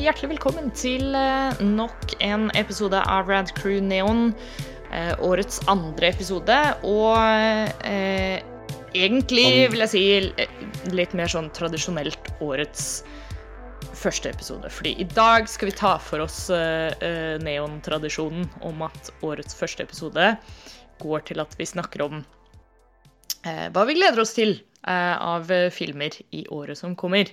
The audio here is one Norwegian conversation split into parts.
hjertelig velkommen til eh, nok en episode av Rad Crew Neon. eh, Årets andre episode, og eh, egentlig vil jeg si eh, litt mer sånn tradisjonelt årets første episode. Fordi i dag skal vi ta for oss eh, neontradisjonen om at årets første episode går til at vi snakker om eh, hva vi gleder oss til eh, av filmer i året som kommer.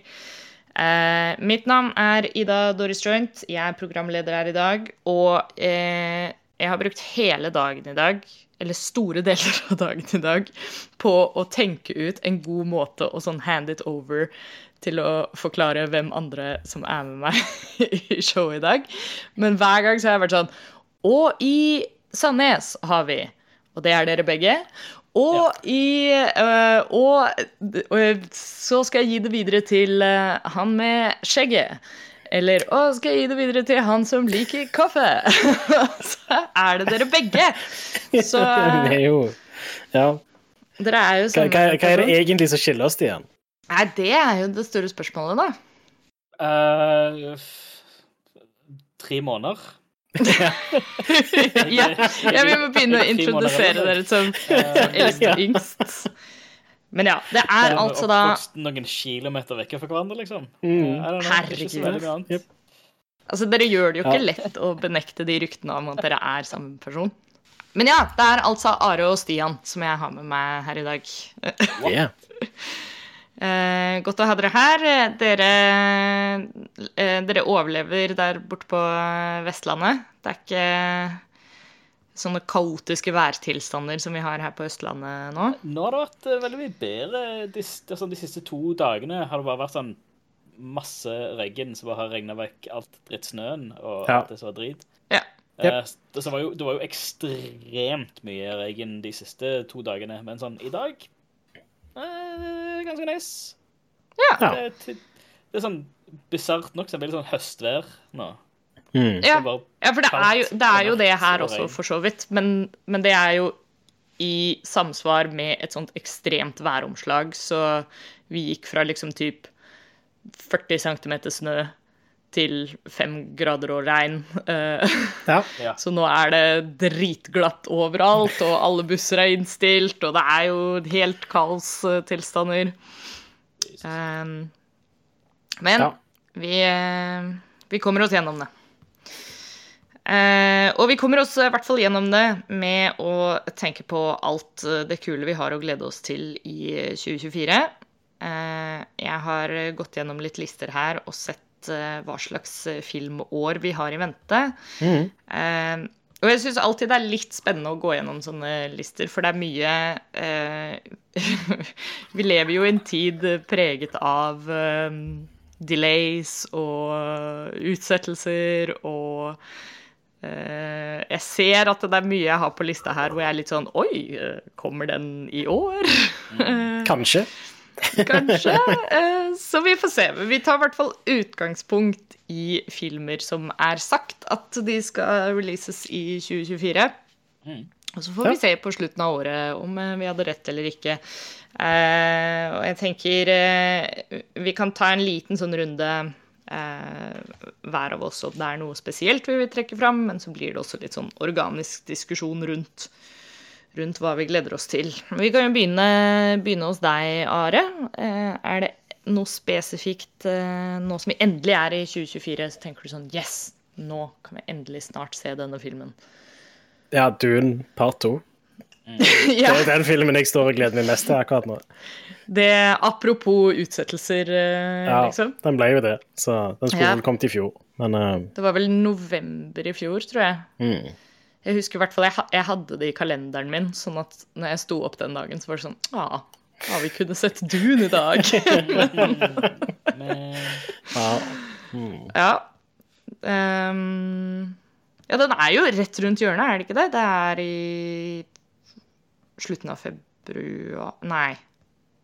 Eh, mitt navn er Ida Doris Joint. Jeg er programleder her i dag. Og eh, jeg har brukt hele dagen i dag, eller store deler av dagen i dag, på å tenke ut en god måte å sånn hand it over til å forklare hvem andre som er med meg i showet i dag. Men hver gang så har jeg vært sånn Og i Sandnes har vi Og det er dere begge. Og i øh, og, og så skal jeg gi det videre til øh, han med skjegget. Eller å, skal jeg gi det videre til han som liker kaffe. så er det dere begge. Så det er jo Ja. dere er jo Hva, hva, hva er det egentlig som skiller oss igjen? Nei, det er jo det store spørsmålet, da. Uh, tre måneder. Ja, ja, vi må begynne å introdusere dere som, som eldst og yngst. Men ja, det er altså da noen kilometer vekk fra hverandre, liksom. Mm. Herregud. Altså, Dere gjør det jo ikke lett å benekte de ryktene om at dere er samme person. Men ja, det er altså Are og Stian som jeg har med meg her i dag. Yeah. Eh, godt å ha dere her. Dere, eh, dere overlever der borte på Vestlandet. Det er ikke sånne kaotiske værtilstander som vi har her på Østlandet nå. Nå har det vært eh, veldig mye bedre. De, sånn, de siste to dagene har det bare vært sånn masse regn som bare har regna vekk alt drittsnøen og Ja. alt det som var drit. Ja. Yep. det, var jo, det var jo ekstremt mye regn de siste to dagene, men sånn i dag eh, Ganske nice. Ja. Ja. Det, er det er sånn bisart nok, så det blir litt sånn høstvær nå. Mm. Ja, Det ja for det er, jo, det er jo det her og også, regn. for så vidt. Men, men det er jo i samsvar med et sånt ekstremt væromslag, så vi gikk fra liksom typ 40 cm snø til fem grader og regn. Eh, Ja. Så nå er det dritglatt overalt, og alle busser er innstilt, og det er jo helt kaostilstander. Um, men Ja. vi, eh, vi kommer oss gjennom det. Uh, og vi kommer oss i hvert fall gjennom det med å tenke på alt eh, det kule vi har å glede oss til i 2024. Uh, jeg har gått gjennom litt lister her og sett eh, hva slags eh, filmår vi har i vente. Mm. Eh, og jeg syns alltid det er litt spennende å gå gjennom sånne lister, for det er mye eh, Vi lever jo i en tid preget av eh, delays og utsettelser og eh, Jeg ser at det er mye jeg har på lista her hvor jeg er litt sånn Oi, kommer den i år? Kanskje. Kanskje. Eh, Så vi får se. Vi tar i hvert fall utgangspunkt i filmer som er sagt at de skal releases i 2024. Mm. Og så får vi se på slutten av året om eh, vi hadde rett eller ikke. Eh, og jeg tenker vi kan ta en liten sånn runde hver av oss om det er noe spesielt vi vil trekke fram, men så blir det også litt sånn organisk diskusjon rundt rundt hva vi gleder oss til. Vi kan jo begynne, begynne hos deg, Are. Eh, Er det noe spesifikt eh, nå som vi endelig er i 2024, så tenker du sånn Yes, nå kan vi endelig snart se denne filmen. Ja, Dune part to. ja, Det er den filmen jeg står og gleder meg mest til akkurat nå. det Apropos utsettelser, eh, Ja, liksom. Den ble jo det, så den skulle Ja. vel kommet i fjor. Men uh... Det var vel november i fjor, tror jeg. mm. Jeg husker i hvert fall, jeg, jeg hadde det i kalenderen min, sånn at når jeg sto opp den dagen, så var det sånn Ja, ah, vi kunne sett Dune i dag. Men ja. Um, Ja. Ehm, den er jo rett rundt hjørnet, er det ikke det? Det er i slutten av februar Nei.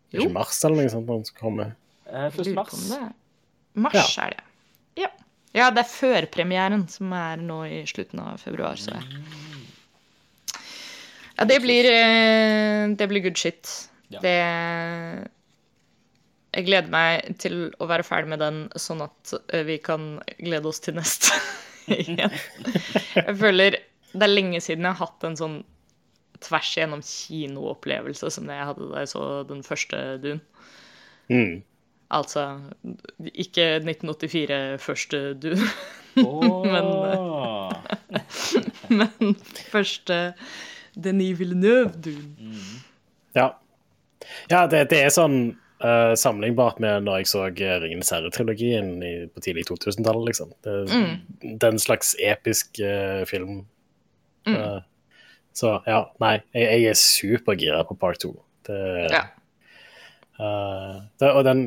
Det er ikke mars eller noe sånt når den skal komme. eh, først mars. mars. på om det Mars er det. Ja. Ja, det er førpremieren som er nå i slutten av februar, så. Ja, det blir, eh, det blir good shit. Ja. Det jeg gleder meg til å være ferdig med den, sånn at eh, vi kan glede oss til neste igjen. Jeg føler det er lenge siden jeg har hatt en sånn tvers igjennom kinoopplevelse som det jeg hadde da jeg så den første Dune. Mm. Altså ikke 1984 første du. Oh. men første Denis Villeneuve-Dune. Ja. ja, det, det er sånn uh, sammenlignbart med når jeg så Ringenes herre-trilogien på tidlig 2000-tallet, liksom. Det, Den slags episk uh, film. Eh, så ja, nei, jeg, jeg er supergira på part 2. Det, Ja. Eh, det, og den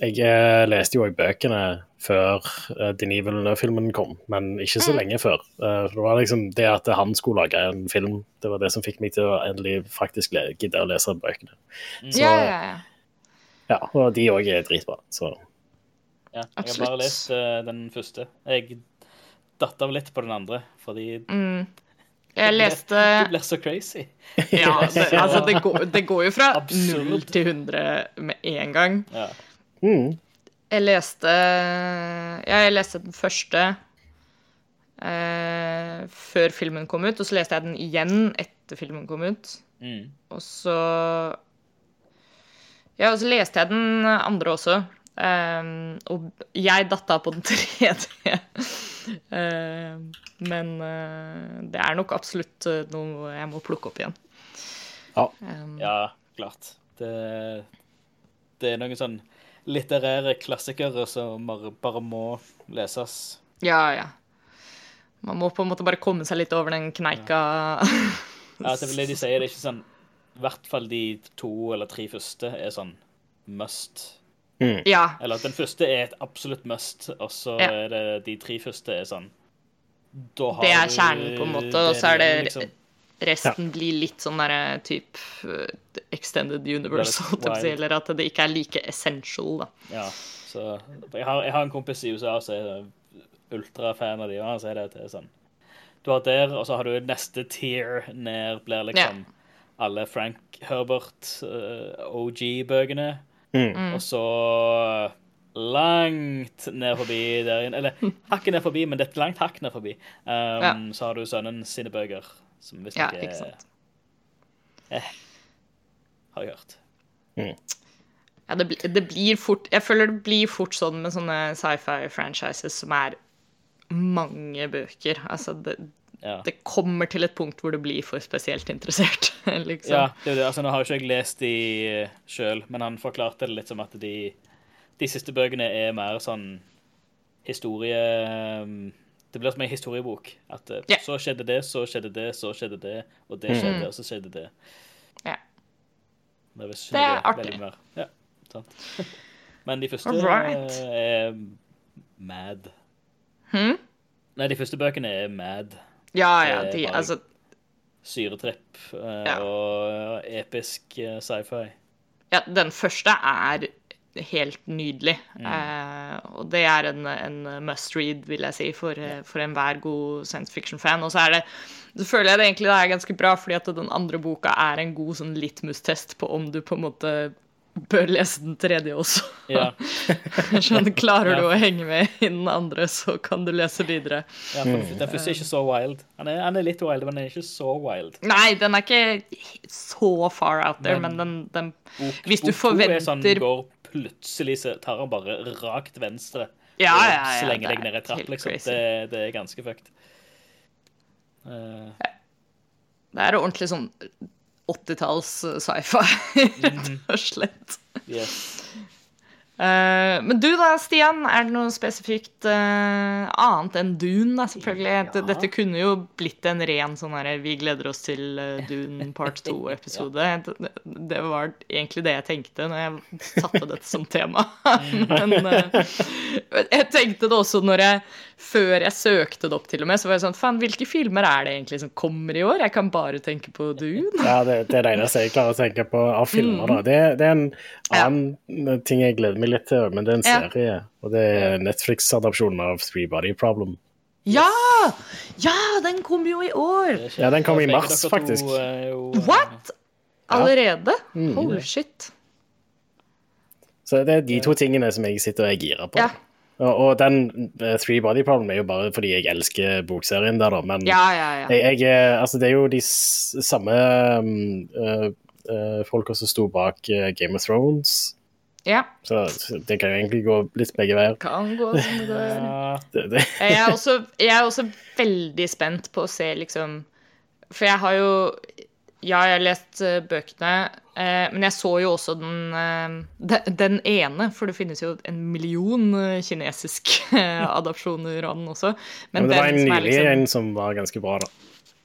Jeg eh, leste jo òg bøkene før uh, Denis Villeneuve-filmen kom, men ikke så lenge før. Uh, det var liksom det at han skulle lage en film, det var det som fikk meg til å endelig faktisk le, gidde å lese bøkene. Så, ja, ja, ja. ja, og de òg er dritbra. Så Ja, jeg har bare lest uh, den første. Jeg datt av litt på den andre, fordi Mm. Jeg leste det blir så crazy. Ja, det, altså, det går, det går jo fra Absurd. 0 til 100 med en gang. Ja. mm, Jeg leste Ja, jeg leste den første eh, før filmen kom ut, og så leste jeg den igjen etter filmen kom ut. Mm. Og så Ja, og så leste jeg den andre også. Um, og jeg datt av på den tredje. Um, men uh, det er nok absolutt uh, noe jeg må plukke opp igjen. ja. Um, ja, klart. Det, det er noen sånn litterære klassikere som bare, bare må leses. Ja, ja. Man må på en måte bare komme seg litt over den kneika. Ja, det er vel det de sier. Det er ikke sånn I hvert fall de to eller tre første er sånn must. Ja. Eller at den første er et absolutt must, og så Ja. er det de tre første er sånn Da har Det er kjernen, på en måte, og så er det liksom. Resten blir litt sånn derre type uh, extended universe, er eller at det ikke er like essential, da. Ja, så jeg har, jeg har en kompis i USA som er ultrafan av de, og han sier det til sånn Du har der, og så har du neste tier ned, blir liksom alle Frank Herbert uh, OG-bøkene. Mm. Og så langt ned forbi der inne Eller hakket ned forbi, men det er et langt hakk ned forbi. Um, Ja. Så har du sønnen sine bøker, som Ja, visstnok ikke er Eh, Har jeg hørt. Ja, det, det blir fort Jeg føler det blir fort sånn med sånne sci-fi-franchises som er mange bøker. Altså, det, Ja. det kommer til et punkt hvor du blir for spesielt interessert, liksom. Ja, det er det. Altså, nå har jo ikke jeg lest de sjøl, men han forklarte det litt som at de, de siste bøkene er mer sånn historie um, Det blir som en historiebok. At eh, Ja. så skjedde det, så skjedde det, så skjedde det, og det skjedde, og så skjedde det. Ja. Det er, Det er artig. Ja, sant. Men de første Alright. eh, er mad. Hm? Nei, de første bøkene er mad. Ja, ja, Det er de, altså Syretrepp eh, Ja. og episk eh, sci-fi. Ja, den første er helt nydelig. Eh, og det er en, en must read, vil jeg si, for, eh, for enhver god science fiction-fan. Og så er det så føler jeg det egentlig det er ganske bra, fordi at den andre boka er en god sånn litmus-test på om du på en måte bør lese den tredje også. Ja. Sånn, klarer du Ja. å henge med i den andre, så kan du lese videre. Ja, for Den første er ikke så wild. Han er, han er litt wild, men den er ikke så wild. Nei, den er ikke så far out there, Men- men den, den Bok, Hvis du bok to er sånn, går plutselig så tar han bare rakt venstre Ja, og slenger deg er ned i trapp, liksom. Det, det er ganske fucked. Uh. Det er ordentlig sånn 80-talls sci-fi, rett og slett. yes. Uh, men du da, Stian, er det noe spesifikt uh, annet enn Dune, da, selvfølgelig? Ja. Dette kunne jo blitt en ren sånn herre Vi gleder oss til uh, Dune part 2-episode. det, det var egentlig det jeg tenkte når jeg satte dette som tema. men eh, jeg tenkte det også når jeg Før jeg søkte det opp, til og med, så var jeg sånn Faen, hvilke filmer er det egentlig som kommer i år? Jeg kan bare tenke på Dune. Ja, det, det er det eneste jeg klarer å tenke på av filmer. da. Det, det er en annen ting jeg gleder meg litt til, men det er en Ja. serie. Og det er Netflix-adopsjonen av Three Body Problem. Ja! Ja, den kommer jo i år! Ja, den kom i mars, faktisk. jo, eh, What? Allerede? Holy shit. Så det er de to tingene som jeg sitter og er gira på. Ja. Og, den uh, Three Body Problem er jo bare fordi jeg elsker bokserien der, da. Men Ja, ja, ja. jeg, jeg, er- altså, det er jo de samme uh, uh, folka som sto bak Game of Thrones. ja. Så det kan jo egentlig gå litt begge veier. Kan gå som det går. Jeg er, også, jeg er også veldig spent på å se, liksom For jeg har jo Ja, jeg har lest eh, bøkene, eh, men jeg så jo også den, eh, den ene, for det finnes jo en million kinesiske adopsjoner av den også. Men det var en nylig liksom- en som var ganske bra, da.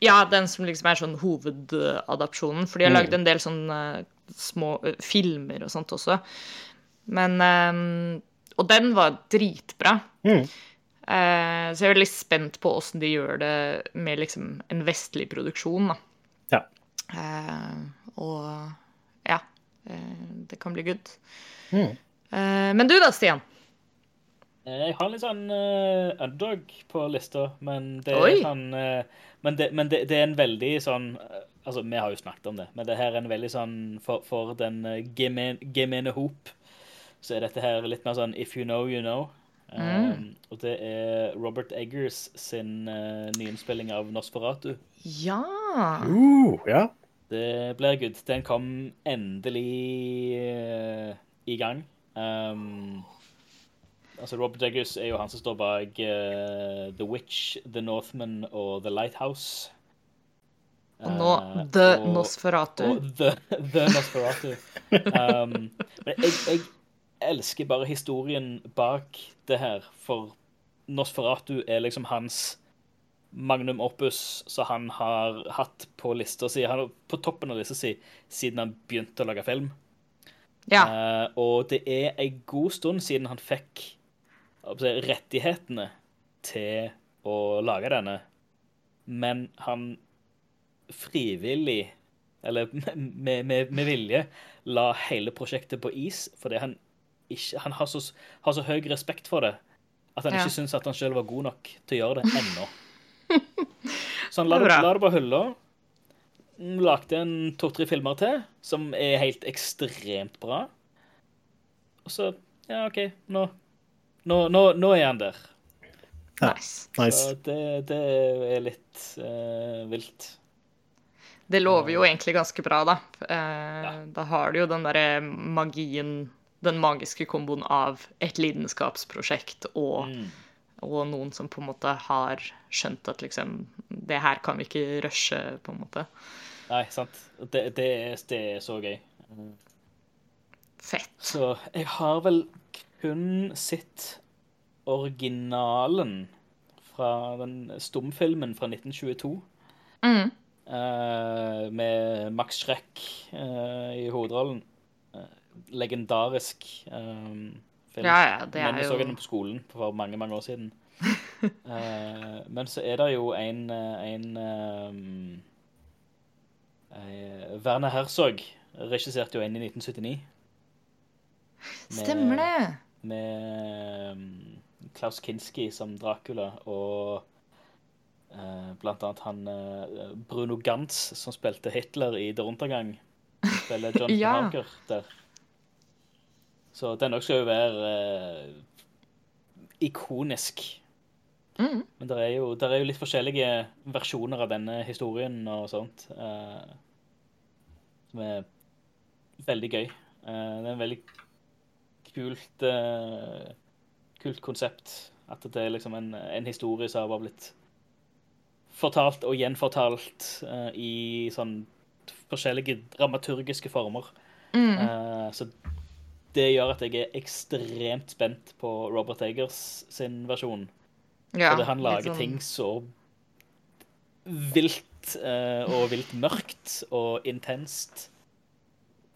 Ja, den som liksom er sånn hovedadopsjonen. For de har Mm. lagd en del sånne små filmer og sånt også. Men Og den var dritbra. Mm. Så jeg er veldig spent på åssen de gjør det med liksom en vestlig produksjon, da. Eh, og ja. eh, det kan bli good. Mm. Eh, men du da, Stian? Jeg har litt sånn uh, underdog på lista, men det Oi. er sånn uh, Men, det, men det, det er en veldig sånn uh, Altså, vi har jo snakket om det, men det her er en veldig sånn For, for den uh, gemen, gemene hop, så er dette her litt mer sånn If you know, you know. Um, og det er Robert Eggers sin uh, nyinnspilling av Nosferatu. Ja. Uh, ja. Det blir good. Den kom endelig uh, i gang. Um, altså Robert Eggers er jo han som står bak uh, The Witch, The Northman og The Lighthouse. Og nå Eh, The og- Nosferatu. og The, the Nosferatu. Um, men jeg, jeg elsker bare historien bak det her, for Nosferatu er liksom hans magnum opus som han har hatt på lista si, han er på toppen av lista si siden han begynte å lage film. Ja. Uh, og det er en god stund siden han fikk jeg rettighetene til å lage denne, men han frivillig, eller med, med, med vilje, la hele prosjektet på is fordi han, ikke, han har, så, har så høy respekt for det at han Ja. ikke syns at han sjøl var god nok til å gjøre det ennå. Så han la Det la det på hylla. Lagde en to-tre filmer til som er helt ekstremt bra. Og så Ja, OK, nå, nå, nå, nå er han der. Nice. Nice. Så det, det er litt uh, vilt. Det lover jo egentlig ganske bra, da. Eh, Da har du jo den derre magien, den magiske komboen av et lidenskapsprosjekt og, Mm. Og noen som på en måte har skjønt at liksom Det her kan vi ikke rushe, på en måte. Nei, sant. Det, det, er, det er så gøy. Fett. Så jeg har vel kun sett originalen fra den stumfilmen fra 1922. Mm. Uh, med Max Schreck uh, i hovedrollen. Uh, legendarisk eh, film. Ja, ja, det Men er vi så den på skolen for mange, mange år siden. uh, men så er det jo en, eh, en um, Werner Herzog regisserte jo en i 1979. Med- Stemmer det! Med um, Klaus Kinski som Dracula og uh, blant annet han uh, Bruno Gantz som spilte Hitler i Der Untergang. Spiller John Ja. Parker der. Så den òg skal jo være eh, ikonisk. Mm. Men det er, jo, det er jo litt forskjellige versjoner av denne historien og sånt. eh, som er veldig gøy. Eh, det er en veldig kult eh, kult konsept. At det er liksom en, en historie som har blitt fortalt og gjenfortalt eh, i sånn forskjellige dramaturgiske former. Mm. Eh, så det gjør at jeg er ekstremt spent på Robert Eggers sin versjon. Ja, Fordi han lager sånn- ting så vilt uh, og vilt mørkt og intenst.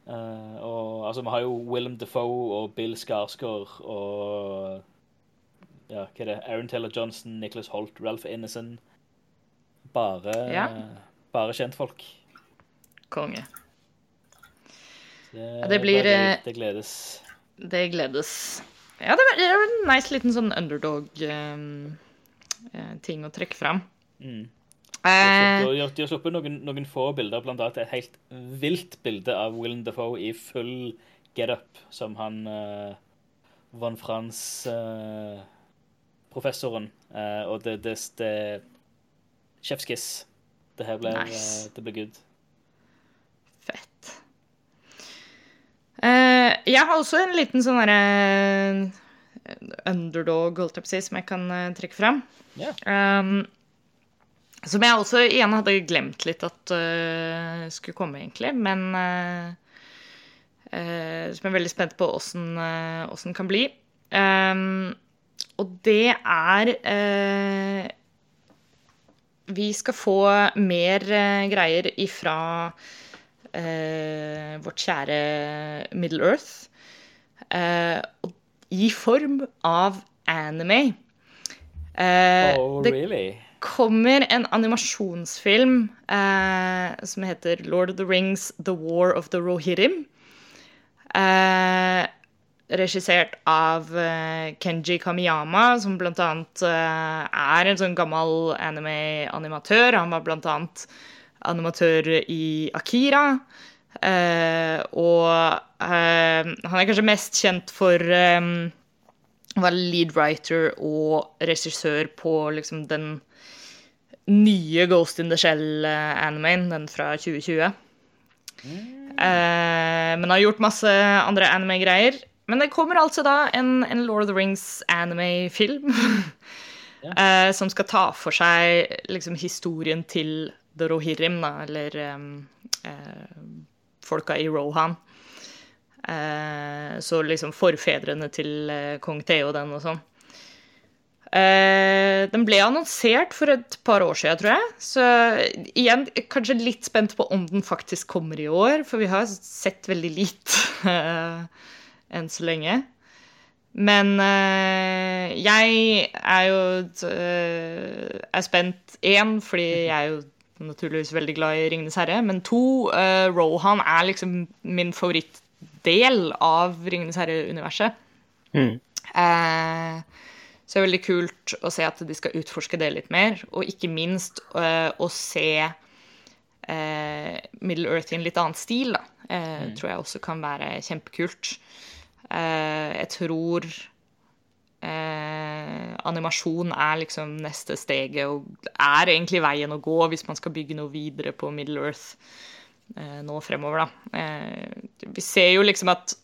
Uh, og altså, vi har jo Willem Defoe og Bill Skarsgård og ja, hva er det? Aaron Taylor Johnson, Nicholas Holt, Ralph Innocent. Bare, Ja. bare kjentfolk. Konge. Det, det blir, det, eh, det gledes. Det gledes. Ja, det var- var en nice liten sånn underdog-ting å trekke fram. Mm. Eh, De har, sluppet noen, noen få bilder, blant annet et helt vilt bilde av Willem Dafoe i full Get Up, som han uh, Von Frans-professoren. Uh, og det, det, det Chef's Kiss. Det her ble, nice. det ble good. Fett. Uh, jeg har også en liten sånn derre underdog, holdt jeg på å si, som jeg kan trekke fram. Yeah. Um, som jeg også igjen hadde glemt litt at uh, skulle komme, egentlig. Men uh, uh, som jeg er veldig spent på åssen uh, kan bli. Um, og det er Vi skal få mer greier ifra vårt kjære Middle Earth. I form av anime. oh, really? kommer en animasjonsfilm eh, som heter Lord of the Rings The War of the Rohirrim. Eh, regissert av eh, Kenji Kamiyama, som blant annet eh, er en sånn gammel anime-animatør. Han var blant annet animatør i Akira. Eh, og eh, han er kanskje mest kjent for å være lead writer og regissør på liksom den nye Ghost in the Shell-animeen, den fra 2020. Mm. Eh, men har gjort masse andre anime-greier. Men det kommer altså da en, en Lord of the Rings anime-film. ja. eh, som skal ta for seg liksom, historien til The Rohirrim, da, eller eh, folka i Rohan. Eh, så liksom forfedrene til eh, kong Theo den og sånn. Eh, den ble annonsert for et par år siden, tror jeg. Så igjen, kanskje litt spent på om den faktisk kommer i år, for vi har sett veldig lite uh, enn så lenge. Men uh, jeg er jo er spent én, fordi jeg er jo naturligvis veldig glad i 'Ringenes herre', men to, Rohan er liksom min favorittdel av 'Ringenes herre'-universet. Mm. Uh, så det er veldig kult å se at de skal utforske det litt mer, og ikke minst uh, å se uh, Middle Earth i en litt annen stil. Da. Uh, mm. tror jeg også kan være kjempekult. jeg tror animasjon er liksom neste steget, og er egentlig veien å gå hvis man skal bygge noe videre på Middle Earth nå fremover, da. vi ser jo liksom at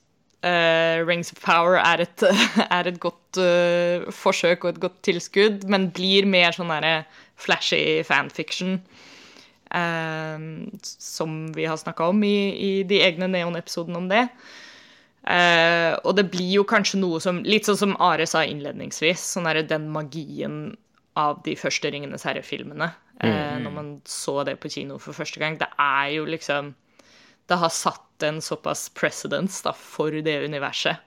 Uh, Rings of Power er et, er et godt uh, forsøk og et godt tilskudd, men blir mer sånn derre flashy fanfiction. Uh, som vi har snakka om i, i, de egne Neon-episodene om det. Og det blir jo kanskje noe som Litt sånn som Are sa innledningsvis. Sånn der, den magien av de første Ringenes herre-filmene. Mm. Når man så det på kino for første gang. Det er jo liksom det har satt en såpass precedence da, for det universet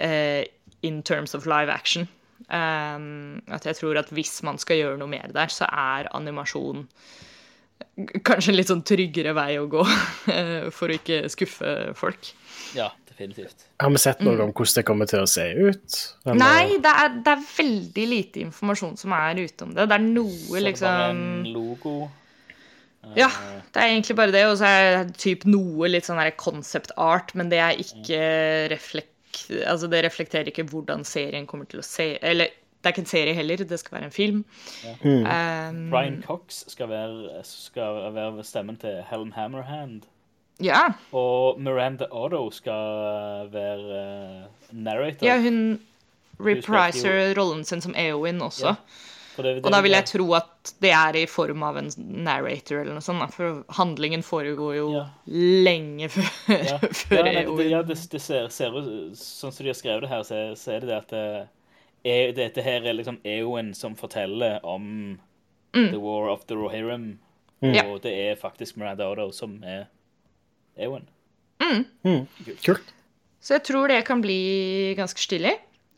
uh, in terms of live action. At jeg tror at hvis man skal gjøre noe mer der, så er animasjon kanskje en litt sånn tryggere vei å gå uh, for å ikke skuffe folk. Ja, definitivt. Har vi sett noe om hvordan det kommer til å se ut? Eller? Nei, det er, det er, veldig lite informasjon som er ute om det. Det er noe, liksom en logo? Ja, det er egentlig bare det. Og så er det typ noe litt sånn concept art, men det er ikke reflekt... Altså, det reflekterer ikke hvordan serien kommer til å se Eller det er ikke en serie heller, det skal være en film. Ja. Mm. Um, Brian Cox skal være, skal være, stemmen til Helen Hammerhand. Ja. Og Miranda Otto skal være uh, narrator. Ja, hun repriser rollen sin som Eowyn også. Ja. Det, det, og da vil jeg tro at det er i form av en narrator eller noe sånt. For handlingen foregår jo ja. lenge før, ja. før ja, nei, det, ja, det, det ser, ser ut Sånn som de har skrevet det her, så, så er det det at det er, dette her er liksom Eowyn som forteller om mm. The War of the Rohirrim. Mm. Og det er faktisk Miranda Otto som er Eoen. Mm. mm. Kult. Så jeg tror det kan bli ganske stilig.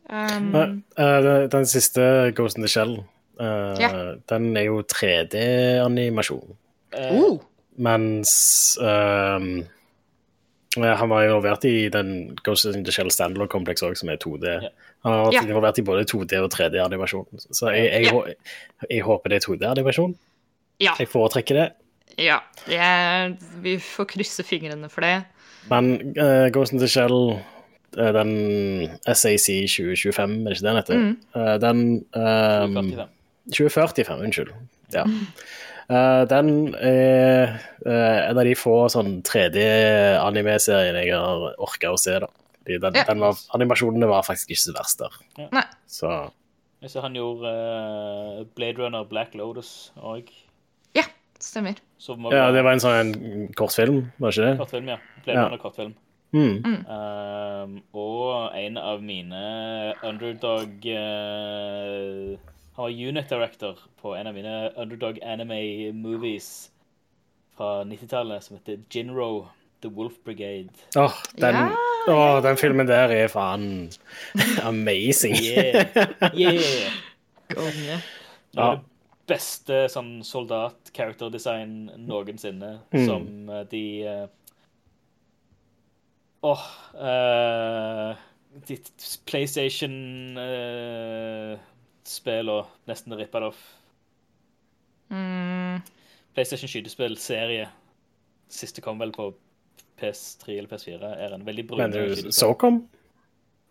Um, uh, den siste Ghost in the Shell Uh, yeah. Den er jo 3D-animasjon. Uh. Uh. Mens um, han var involvert i den Ghost in the Shell Standalone-kompleks òg, som er 2D. Yeah. Han har vært involvert i både 2D og 3D-animasjon. Så jeg, jeg, jeg, jeg, håper det er 2D-animasjon. Ja. Jeg foretrekker det. Ja. Jeg, vi får krysse fingrene for det. Men uh, Ghost in the Shell, uh, den SAC 2025, er det ikke det den heter? Mm. Uh, den um, 2045. 2045, unnskyld. Ja. Uh, den er uh, en av de få sånn 3D-anime-seriene jeg har orka å se. da. De, den, Ja. den var, animasjonene var faktisk ikke så verst der. Nei. Så Jeg ser han gjorde uh, Blade Runner Black Lotus òg. Stemmer. ja, det var en sånn en kortfilm, var ikke det? kortfilm, ja. Flere Ja. Kortfilm. Mm. Um, og en av mine underdog uh, Han var unit director på en av mine underdog anime movies fra 90-tallet som heter Jinro The Wolf Brigade. Åh, den, Ja, oh, den filmen der er faen amazing. Yeah! yeah. God, yeah. Ja. Beste sånn soldat-character-design noensinne, Mm. som eh, de eh, Åh eh, De PlayStation-spillene nesten rippa det off. Mm, PlayStation skytespill-serie. Siste kom vel på PS3 eller PS4. Er en veldig brun Mener du. SOCOM?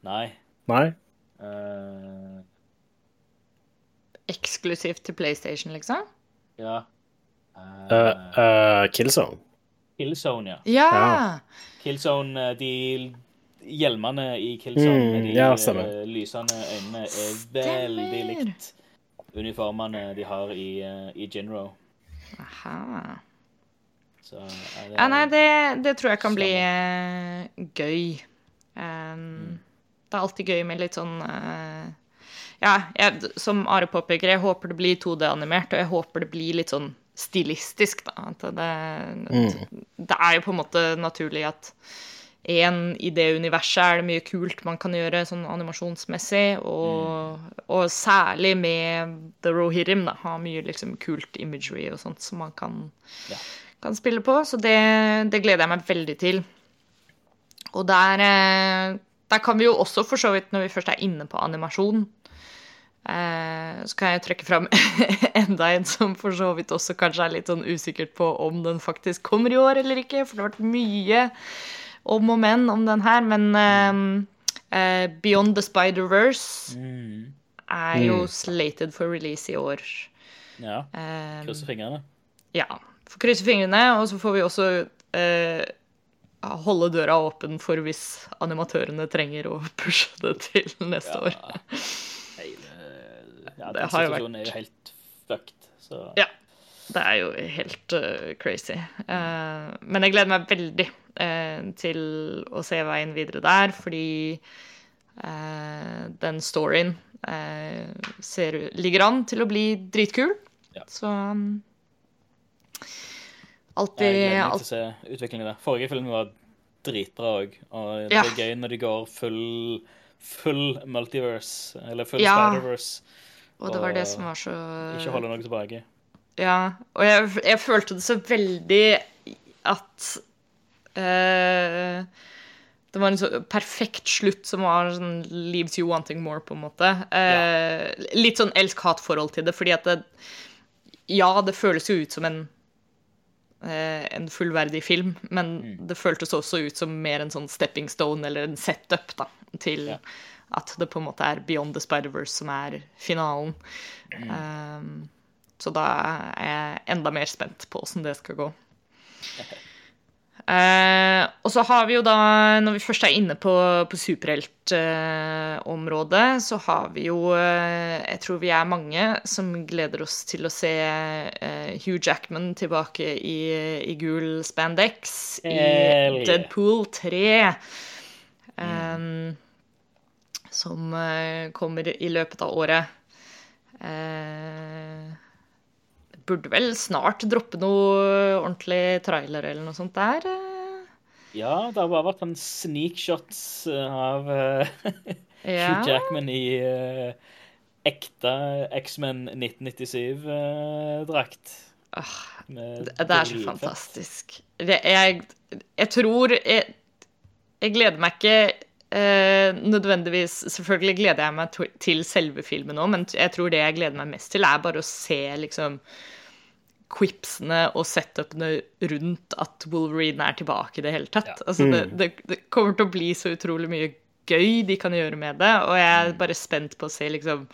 Nei. Nei? eh, eksklusivt til PlayStation, liksom? ja. Uh, uh, Killzone? Killzone, ja. Ja! Ja. Killzone, de hjelmene i Killzone Mm, med de ja, eh, lysende øynene er veldig likt uniformene de har i, i Jinro. Aha. Så er det, Ja, nei, det, det tror jeg kan bli uh, gøy. Um, Det er alltid gøy med litt sånn eh, Ja, jeg, som Are påpeker, jeg håper det blir 2D-animert, og jeg håper det blir litt sånn stilistisk, da. At det, det er jo på en måte naturlig at en, i det universet er det mye kult man kan gjøre sånn animasjonsmessig, og, og særlig med The Rohirrim, da, har mye liksom kult imagery og sånt som man kan, Ja. kan spille på, så det, det gleder jeg meg veldig til. Og der, eh, der kan vi jo også, for så vidt, når vi først er inne på animasjon, så kan jeg trekke fram enda en som for så vidt også kanskje er litt sånn usikkert på om den faktisk kommer i år eller ikke, for det har vært mye om og men om den her, men eh, eh, Beyond the Spider-Verse Mm, er jo Mm. slated for release i år. ja. Eh, Krysser fingrene. ja. Får krysse fingrene, og så får vi også eh, holde døra åpen for hvis animatørene trenger å pushe det til neste Ja. år. Ja, Det har jo situasjonen er jo helt fucked. Så Ja. Det er jo helt uh, crazy. Uh, men jeg gleder meg veldig uh, til å se veien videre der, fordi den storyen ser, ligger an til å bli dritkul. Ja. Så um, jeg gleder meg til å se utviklingen der. Forrige film var dritbra òg, og det er gøy når de går full full multiverse, eller full Ja. Spider-Verse. Og det var det som var så Ikke holde noe tilbake. Ja, og jeg, jeg følte det så veldig at uh, Det var en så perfekt slutt som var sånn leaves you wanting more, på en måte. Eh, Litt sånn elsk-hat-forhold til det, fordi at det Ja, det føles jo ut som en eh, en fullverdig film, men det føltes også ut som mer en sånn stepping stone eller en setup da, til Ja. At det på en måte er Beyond the Spider-Verse som er finalen. Um, så da er jeg enda mer spent på åssen det skal gå. Uh, og så har vi jo da, når vi først er inne på, på superheltområdet, så har vi jo uh, Jeg tror vi er mange som gleder oss til å se eh, Hugh Jackman tilbake i, i gul spandex i. Deadpool 3. Um, som eh, kommer i løpet av året. Eh, burde vel snart droppe noe ordentlig trailer eller noe sånt der. eh. Ja, det har bare vært en sneakshot av eh, Ja. Hugh Jackman i uh, ekte X-Men 1997-drakt. Ah, Det det er så fantastisk. Det, jeg, jeg tror jeg, jeg gleder meg ikke eh, nødvendigvis Selvfølgelig gleder jeg meg til selve filmen òg, men jeg tror det jeg gleder meg mest til, er bare å se liksom quipsene og setupene rundt at Wolverine er tilbake i det hele tatt. Ja. Altså, det, det, det kommer til å bli så utrolig mye gøy de kan gjøre med det, og jeg er bare spent på å se liksom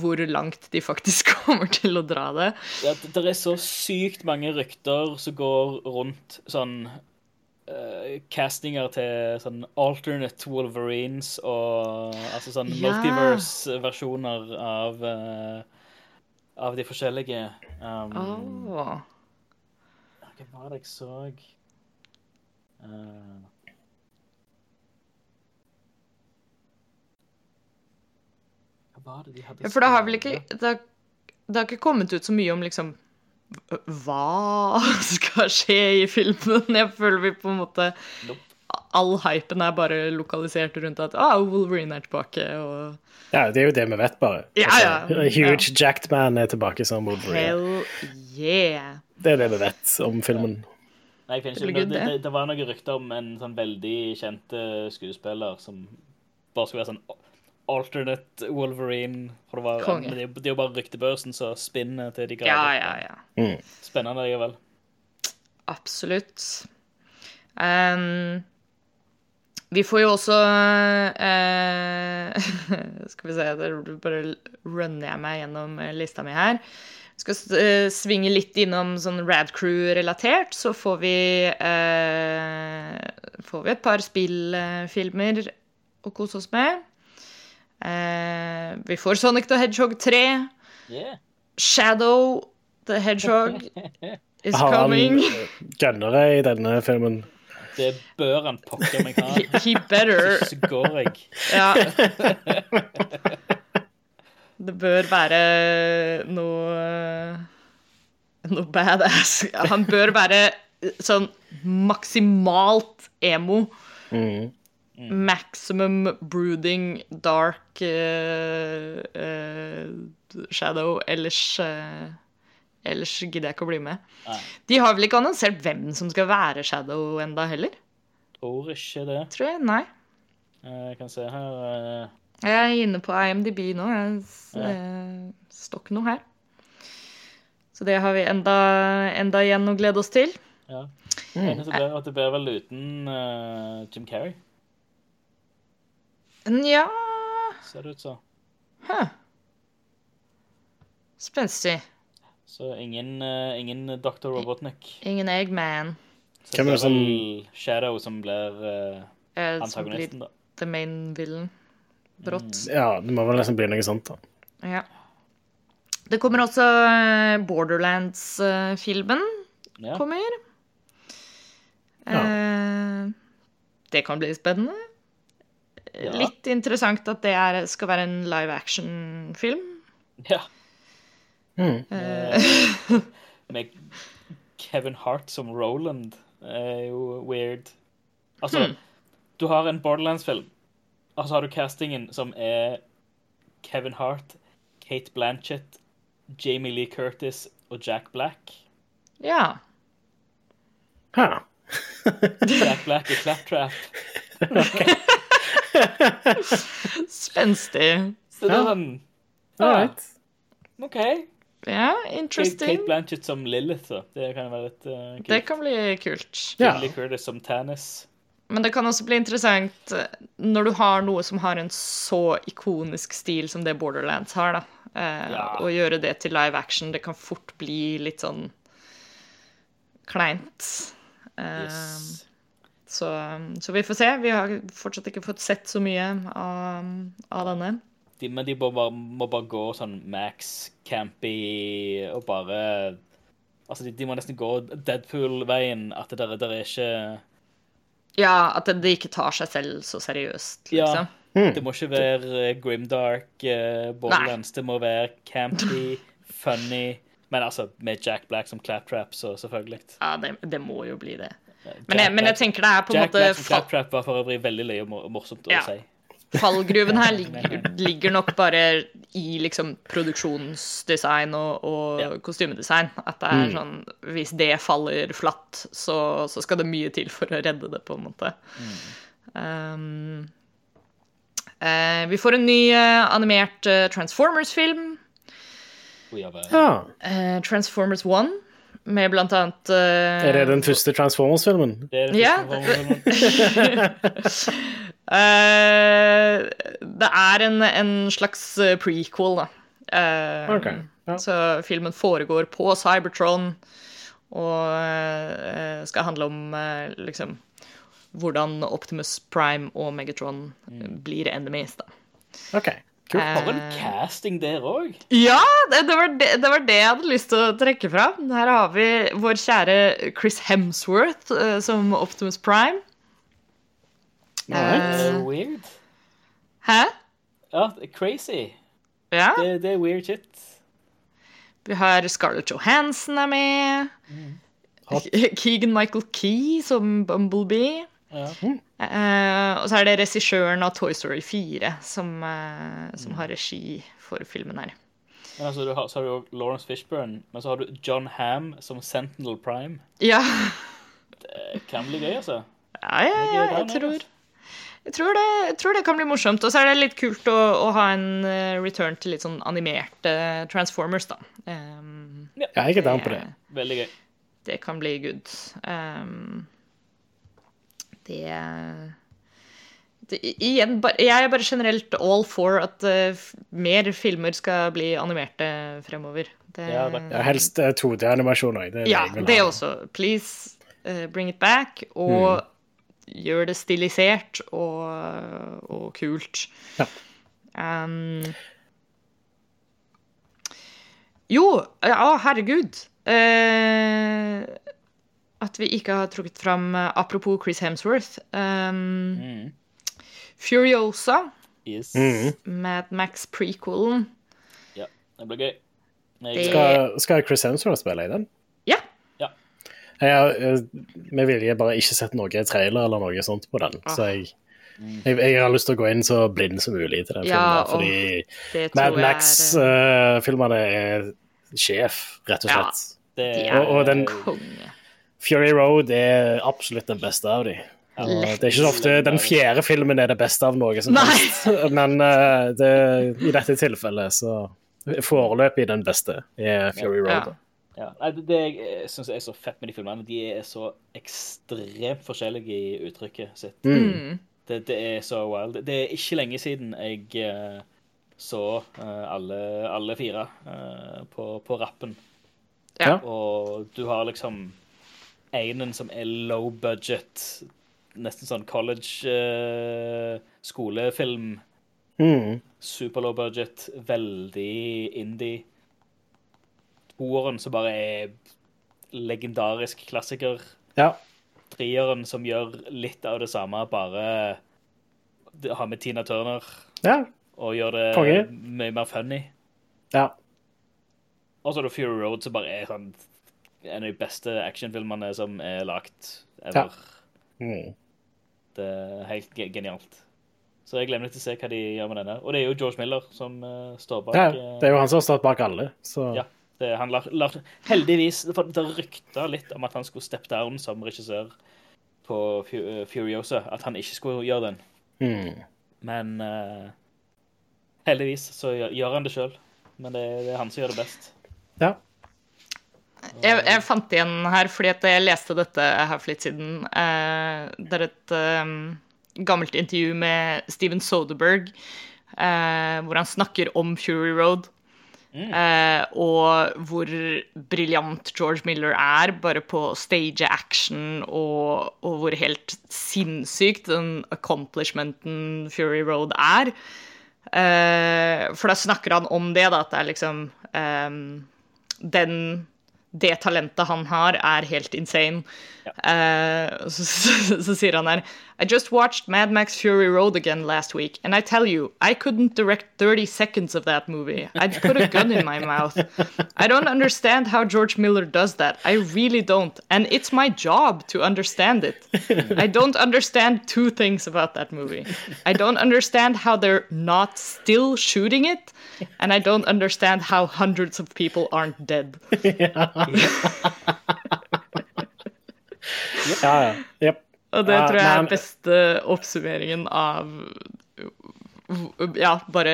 hvor langt de faktisk kommer til å dra det. Ja, det det er så sykt mange rykter som går rundt sånn eh, castinger til sånn alternate Wolverines og altså sånn Ja. multiverse-versjoner av uh, av de forskjellige um, Åh. Hva var det jeg så uh, Hva var det de hadde Ja, for det har vel ikke det har, det har ikke kommet ut så mye om liksom hva skal skje i filmen. Jeg føler vi på en måte All hypen er bare lokalisert rundt at ah, Wolverine er tilbake, og Ja, det er jo det vi vet, bare. Ja, Altså, ja. Huge jacked man er tilbake som Wolverine. hell yeah. Det er det vi vet om filmen. Nei, jeg finner Det ikke, det, det, det. det var noen rykter om en sånn veldig kjent eh, skuespiller som bare skulle være sånn alternate Wolverine. For det, var, men det, det er jo bare ryktebørsen som spinner til de Ja, grader. ja, Mm. Spennende likevel. Absolutt. Um, vi får jo også uh, Skal vi se, da bare runner jeg meg gjennom eh, lista mi her. Skal uh, svinge litt innom sånn Rad Crew-relatert, så får vi uh, Får vi et par spillfilmer å kose oss med. Eh, vi får Sonic the Hedgehog 3. Yeah. Shadow the Hedgehog is Har han coming. gunnere i denne filmen? Det bør han pokker meg ha. He better. Så går jeg. Ja. Det bør være noe Noe badass. Han bør være sånn maksimalt emo. Mm. Maximum brooding, dark uh, uh, shadow. Ellers uh, Ellers gidder jeg ikke å bli med. Nei. De har vel ikke annonsert hvem som skal være Shadow enda heller? Tror ikke det. Tror jeg. Nei. Eh, Jeg kan se her Jeg er inne på IMDb nå. Jeg Ja. eh, står ikke noe her. Så det har vi enda, enda igjen å glede oss til. Ja. Eneste blir at det blir vel uten Jim Carrey, Nja ser det ut som. huh. Spenstig. Så ingen, uh, ingen Dr. Robotnik. Ingen Eggman. Så Hvem er det som- Shadow som blir blir antagonisten, da. the main villain. Brått. Ja, det må vel nesten bli noe sånt, da. Ja. Det kommer også Borderlands-filmen. Ja. kommer. Ja. Uh, det kan bli spennende. Ja. Litt interessant at det er, skal være en live action-film. ja. Mm. Eh, Med Kevin Hart som Roland er jo weird. Altså, mm. du har en Borderlands-film, og så har du castingen som er Kevin Hart, Kate Blanchett, Jamie Lee Curtis og Jack Black. ja. Huh. Jack Black i Claptrap. Spenstig. Så det er Ja. sånn All right. OK. Ja, Kate, interesting. Kate Blanchett som Lilith, da. Det kan være litt uh, kult. Det kan bli kult. Ja. Curtis som Tannis. Men det kan også bli interessant eh, når du har noe som har en så ikonisk stil som det Borderlands har, da. Eh, Ja. Å gjøre det til live action, det kan fort bli litt sånn kleint. Eh, Yes. Så, så vi får se. Vi har fortsatt ikke fått sett så mye av, av denne. De, men de må bare, må bare gå sånn max campy og bare Altså, de, de må nesten gå Deadpool-veien. At det der, der er ikke Ja, at det, det ikke tar seg selv så seriøst, Ja. liksom. Det må ikke være eh, grimdark uh, Borderlands. Det må være campy, funny Men altså, med Jack Black som claptrap, så selvfølgelig. Ja, det, det må jo bli det. Men jeg, men jeg tenker det er på en måte Jack Trap var for øvrig veldig løye og morsomt å Ja. si. fallgruven her ligger, ligger nok bare i liksom produksjonsdesign og, og Ja. kostymedesign. At det er sånn Hvis det faller flatt, så, så skal det mye til for å redde det, på en måte. Um, uh, vi får en ny uh, animert uh, Transformers-film. Ja. Eh, Transformers 1, med blant annet uh, Er det den første Transformers-filmen? Det er Ja, Eh, det er en, en slags eh, prequel, da. Uh, Ok, ja. Så filmen foregår på Cybertron og eh, skal handle om liksom hvordan Optimus Prime og Megatron eh, blir enemies, da. OK. Kult. For en Eh, casting der òg. ja, det, det, var det, det var det jeg hadde lyst til å trekke fram. Her har vi vår kjære Chris Hemsworth uh, som Optimus Prime. Alright. Eh, weird. Hæ? Ja, crazy. Ja. Det, det er weird shit. Vi har Scarlett Johansson er med. Mm. Keegan Michael Key som Bumblebee. Ja. Eh, og så er det regissøren av Toy Story 4 som, uh, som har regi for filmen her. Men altså, du har, så har du jo Lawrence Fishburne, men så har du John Ham som Sentinel Prime. Ja, Det kan bli gøy, altså. ja, ja, ja jeg tror jeg tror, det, jeg tror det kan bli morsomt. Og så er det litt kult å, å ha en eh, return til litt sånn animerte Transformers, da. Um, Ja, jeg er down på det. Veldig gøy. det kan bli good. Um, det, det Igjen, jeg er bare generelt all for at uh, mer filmer skal bli animerte fremover. Det, Ja, det- helst eh, 2D-animasjon òg. Det er det ja, det også. Please uh, bring it back. Og gjør det stilisert og, og kult. Ja. Um, jo, ja, herregud. Eh, at vi ikke har trukket fram eh, Apropos Chris Hemsworth. Um, Mm. Furiosa, Yes. Mm. Mad Max prequelen. Ja, det blir gøy. Det- Skal, skal Chris Hemsworth spille i den? Ja. Ja. Jeg har eh, med vilje bare ikke sett noe trailer eller noe sånt på den. Så jeg, jeg, jeg har lyst til å gå inn så blind som mulig til den Ja, filmen. Fordi Mad er, eh, Max-filmene er sjef, rett og Ja. slett. det, De Og- og den- konge. Fury Road er absolutt den beste av dem. Og Det er ikke så ofte den fjerde filmen er det beste av noe som helst, men uh, det, i dette tilfellet så Foreløpig den beste er Fury Road. Ja. Nei, det, det jeg syns er så fett med de filmene. De er så ekstremt forskjellige i uttrykket sitt. Mm. Det, det er så wild. Det er ikke lenge siden jeg uh, så uh, alle, alle fire eh, på, på rappen. Ja. Og du har liksom einen som er low budget, nesten sånn college-skolefilm. skolefilm. Mm. Super low budget, veldig indie. Toeren som bare er legendarisk klassiker. Ja. Treeren som gjør litt av det samme, bare har med Tina Turner ja. og gjør det Konge. mye mer funny. ja. Og så er det Fury Road, som bare er sånn en av de beste actionfilmene som er lagt ever. Mm. Det er helt genialt. Så jeg glemmer litt å se hva de gjør med denne. Og det er jo George Miller som uh, står bak. ja. eh, Det er jo han som har stått bak alle, så Ja. Det, han lar, lar, heldigvis for Det rykta litt om at han skulle steppe down som regissør på eh, Furiosa. At han ikke skulle gjøre den. mm. Men uh, heldigvis så gjør, gjør han det sjøl. Men det, det er han som gjør det best. ja. Jeg, jeg fant igjen her fordi at jeg leste dette her for litt siden. Eh, det er et eh, gammelt intervju med Steven Soderberg eh, hvor han snakker om Fury Road. Eh, og hvor briljant George Miller er bare på stage action, og, og hvor helt sinnssykt den accomplishmenten Fury Road er. For da snakker han om det, da, at det er liksom um, den det talentet han har, er helt insane. Eh, så, så, så sier han her I just watched Mad Max Fury Road again last week, and I tell you, I couldn't direct 30 seconds of that movie. I'd put a gun in my mouth. I don't understand how George Miller does that. I really don't. And it's my job to understand it. I don't understand two things about that movie. I don't understand how they're not still shooting it, and I don't understand how hundreds of people aren't dead. ja, ja. Yep. Og det tror jeg er beste oppsummeringen av Ja, bare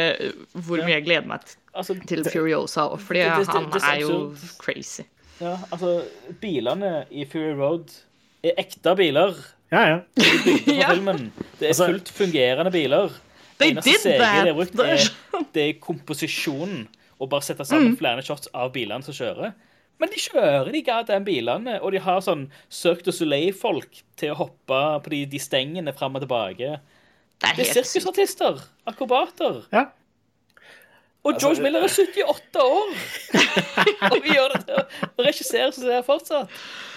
hvor mye jeg gleder meg Altså, til Furiosa òg, fordi han er jo crazy. ja, altså, bilene i Fury Road er ekte biler. Ja, ja. bygde for filmen. Det er Altså- fullt fungerende biler. They did CG that. de har brukt, er, det er komposisjonen. Å bare sette sammen Mm. flere shots av bilene som kjører. Men de kjører de goddamn bilene, og de har sånn Cirque du Soleil-folk til å hoppe på de, de stengene fram og tilbake. Det er Det er sirkusartister. Akrobater. ja. Og Altså, George Miller er 78 år! og vi gjør det til å regissere som det er fortsatt.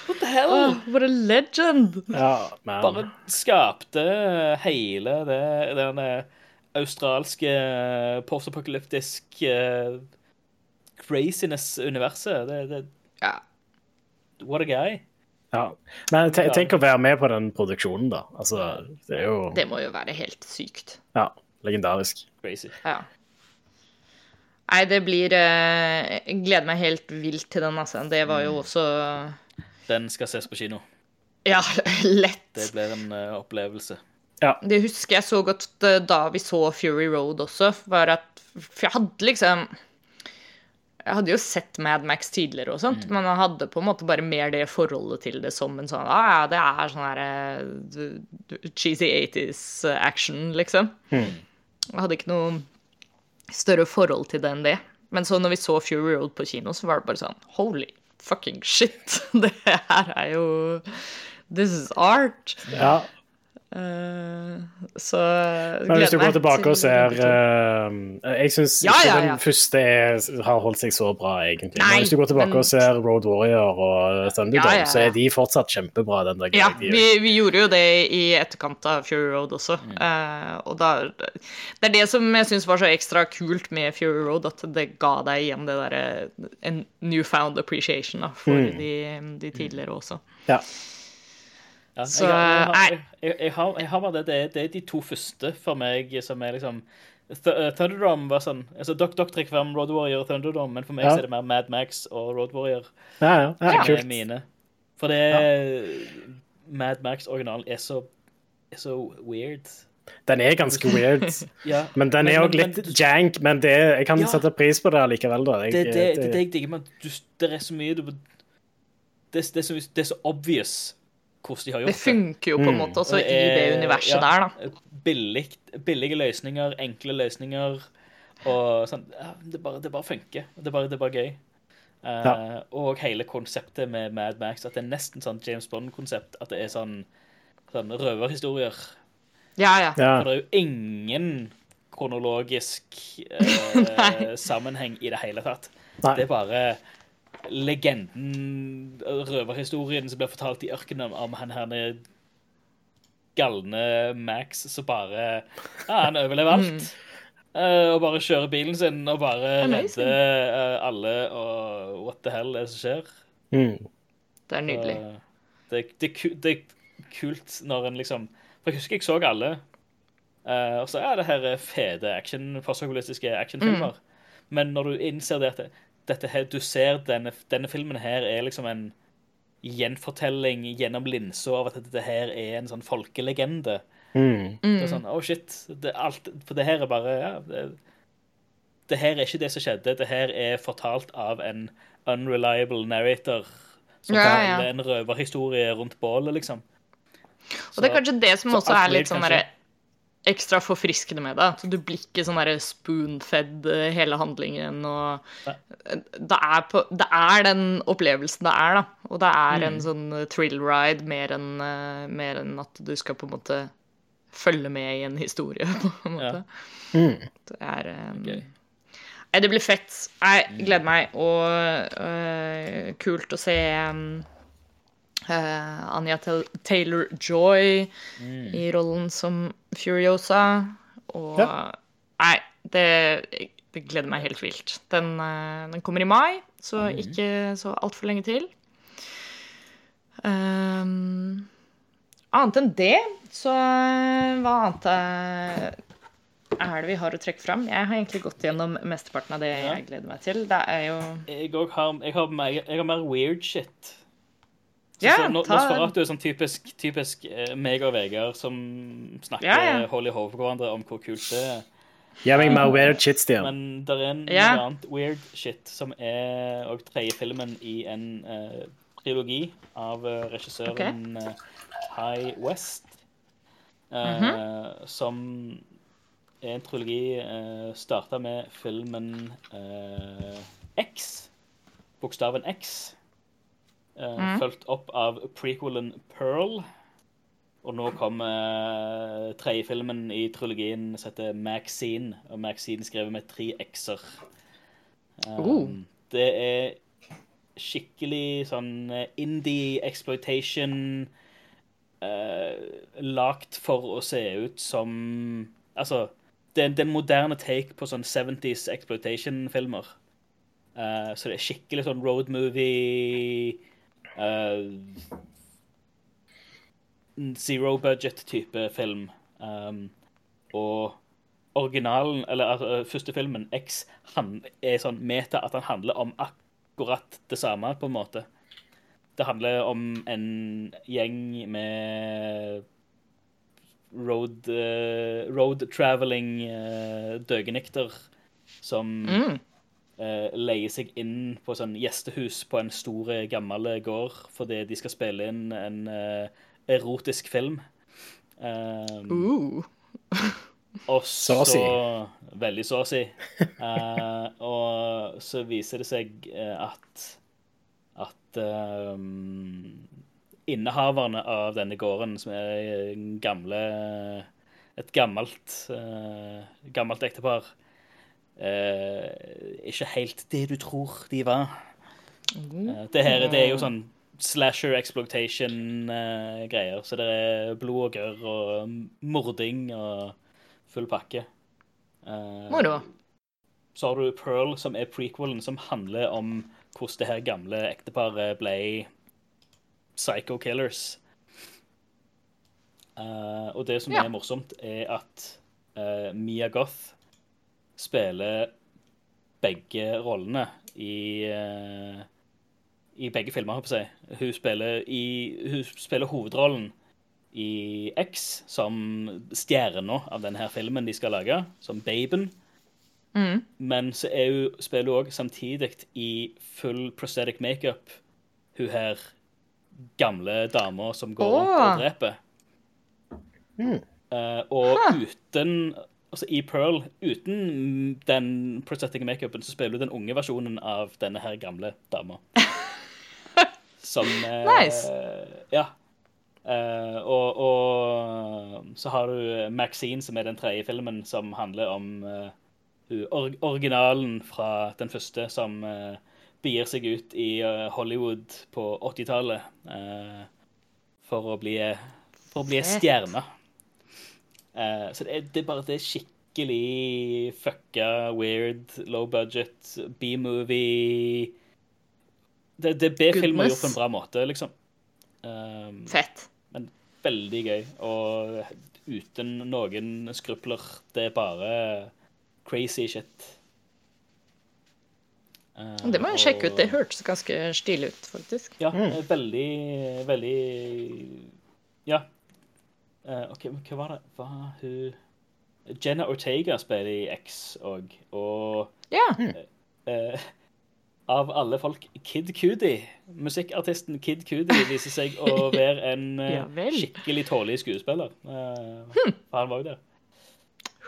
What the hell? Oh, what a legend! ja men bare skapte hele det denne australske post-apokalyptisk eh, craziness-universet. Det, det, Ja. what a guy. ja. Men te- tenk å være med på den produksjonen, da. Altså, det er jo Det må jo være helt sykt. ja, legendarisk. Crazy. Ja. Nei, det blir eh, Jeg gleder meg helt vilt til den, altså. Det var jo også Den skal ses på kino. Ja, lett. Det blir en eh, opplevelse. Det husker jeg så godt eh, da vi så Fury Road også, var at For jeg hadde liksom Jeg hadde jo sett Mad Max tidligere og sånt, men jeg hadde på en måte bare mer det forholdet til det som en sånn ah, ja, det er sånn her eh, cheesy 80s action, liksom. Jeg hadde ikke noe større forhold til det enn det. Men så når vi så Fury Road på kino, så var det bare sånn Holy fucking shit! Det her er jo This is art. Ja, Eh, så Men hvis du går tilbake til og ser uh, eh, Jeg syns Ja, ikke ja, ja. den første er, har holdt seg så bra, egentlig. Nei, men hvis du går tilbake men- og ser Road Warrior og Thunderdome, Ja, ja, ja. så er de fortsatt kjempebra. den dagen. Ja, vi, vi gjorde jo det i etterkant av Fury Road også. Mm. Uh, og da, det er det som jeg syns var så ekstra kult med Fury Road, at det ga deg igjen det derre En newfound appreciation da, for Mm. de, de tidligere også. Ja. Ja, Så, jeg, jeg, jeg, har, jeg har bare det, det, er, det er de to første for meg som er liksom Th uh, Thunderdome var sånn altså dere trekker frem Road Warrior og Thunderdome, men for meg Ja. så er det mer Mad Max og Road Warrior. Ja, ja, ja, Ja. er kult. mine. For det er Mad Max-originalen er så er så weird. Den er ganske weird, Ja. men den er òg litt men- jank. Men det, jeg kan Ja. sette pris på det likevel. da. Jeg, Det det, det, det jeg digger med at det er så mye du, det, det, er så, det er så obvious hvordan de har gjort Det Det funker jo på en måte også mm. i det er- universet ja, der, da. Billig, billige løsninger, enkle løsninger. Og sånn, ja, det, bare, det bare funker. Det er bare, det er bare gøy. Eh, Ja. Og hele konseptet med Mad Max, at det er nesten sånn James Bond-konsept. At det er sånn, sånn røverhistorier. Ja, ja. ja. For det er jo ingen kronologisk uh, sammenheng i det hele tatt. Nei. Det er bare legenden, røverhistorien som blir fortalt i ørkenen om, han her galne Max som bare Ja, han overlever alt. Uh, og bare kjører bilen sin og bare redder uh, alle og what the hell er det som skjer? Mm. Det er nydelig. Uh, Det, det, det er kult når en liksom For jeg husker jeg så alle. eh, og så ja, det her er fete action, postapokalistiske actionfilmer. Men når du innser det at det, dette her, du ser denne, denne filmen her er liksom en gjenfortelling gjennom linsa av at dette her er en sånn folkelegende. Mm. Det er sånn, oh shit, det, alt, For det her er bare ja, det, det her er ikke det som skjedde. Det her er fortalt av en unreliable narrator som Ja, ja. en røverhistorie rundt bålet, liksom. Og det er kanskje det som også er litt sånn derre ekstra forfriskende med det. Så du blir ikke sånn spoon-fed eh, hele handlingen og det er, på, det er den opplevelsen det er, da. Og det er Mm. en sånn thrill ride mer enn eh, mer enn at du skal på en måte følge med i en historie, på en måte. Mm. Det er um, okay. Nei, det blir fett. Jeg gleder meg. Og øh, kult å se um, øh, Anja Taylor-Joy i rollen som Furiosa. Og Ja. Nei, det, det gleder meg helt vilt. Den, uh, den kommer i mai, så ikke så altfor lenge til. Um, annet enn det, så hva annet er det vi har å trekke fram? Jeg har egentlig gått gjennom mesteparten av det jeg gleder meg til. Det er jo Jeg, har, jeg, har mer, jeg har mer weird shit. Så, Ja, så, ta- Nosferatu er sånn typisk, typisk eh, meg og Vegard som snakker Ja, ja. hold i hodet på hverandre om hvor kult det er. Ja, men mer weird shit, Stian. Men det er en Ja. annet weird shit som er og tredje filmen i en uh, trilogi av eh, regissøren okay. High West. eh, Som er en trilogi uh, starta med filmen uh, X. Bokstaven X. eh, Fulgt opp av prequelen Pearl. Og nå kommer uh, tredje filmen i trilogien som heter Maxine. Og Maxine skrevet med tre x-er. Um, Oh. Det er skikkelig sånn eh, indie exploitation uh, Lagt for å se ut som Altså, det er en moderne take på sånn 70s exploitation-filmer. Uh, så det er skikkelig sånn road movie eh, Zero budget-type film. Um, og originalen, eller uh, første filmen, X, han er sånn meta at han handler om akkurat det samme, på en måte. Det handler om en gjeng med road, uh, road traveling uh, døgenekter som Mm. Eh, leier seg inn på sånn gjestehus på en stor, eh, gammel gård fordi de skal spille inn en eh, erotisk film. Um, Uh. og Så så å si. Veldig så å si. Eh, og så viser det seg eh, at at um, innehaverne av denne gården, som er en gamle et gammelt uh, gammelt ektepar, eh, ikke helt det du tror de var. Eh, det her det er jo sånn slasher exploitation-greier. så det er blod og gørr og mording og full pakke. Eh, Moro. så har du Pearl, som er prequelen, som handler om hvordan det her gamle ekteparet ble psycho killers. Eh, og det som er morsomt, er at eh, Mia Goth spiller begge rollene i eh, i begge filmer, holdt jeg på å si. Hun spiller, i, hun spiller hovedrollen i X som stjerna av denne filmen de skal lage, som Baben. Mm. Men så er hun, spiller hun òg samtidig i full prosthetic makeup, hun her gamle dama som går rundt Åh. og dreper. Mm. Uh, og Huh. uten Altså i Pearl, uten den prosthetic makeupen, så spiller du den unge versjonen av denne her gamle dama. Som eh, Nice. Ja. Eh, og, og så har du Maxine, som er den tredje filmen, som handler om eh, or originalen fra den første, som eh, begir seg ut i eh, Hollywood på 80-tallet eh, for å bli for å bli stjerne. Eh, så det er, det er bare det er skikkelig fucka, weird, low budget, B-movie Det, det er B-filmer gjort på en bra måte, liksom. Um, Fett. men veldig gøy, og uten noen skrupler. Det er bare crazy shit. Uh, Det må jeg sjekke ut. Det hørtes ganske stilig ut, faktisk. Ja, veldig, veldig Ja. Eh, OK, men hva var det Var hun Jenna Ortega spiller i X òg, og Ja. Uh, av alle folk Kid Cudi. Musikkartisten Kid Cudi viser seg å være en eh, Ja skikkelig tålelig skuespiller. Uh, for han var jo det.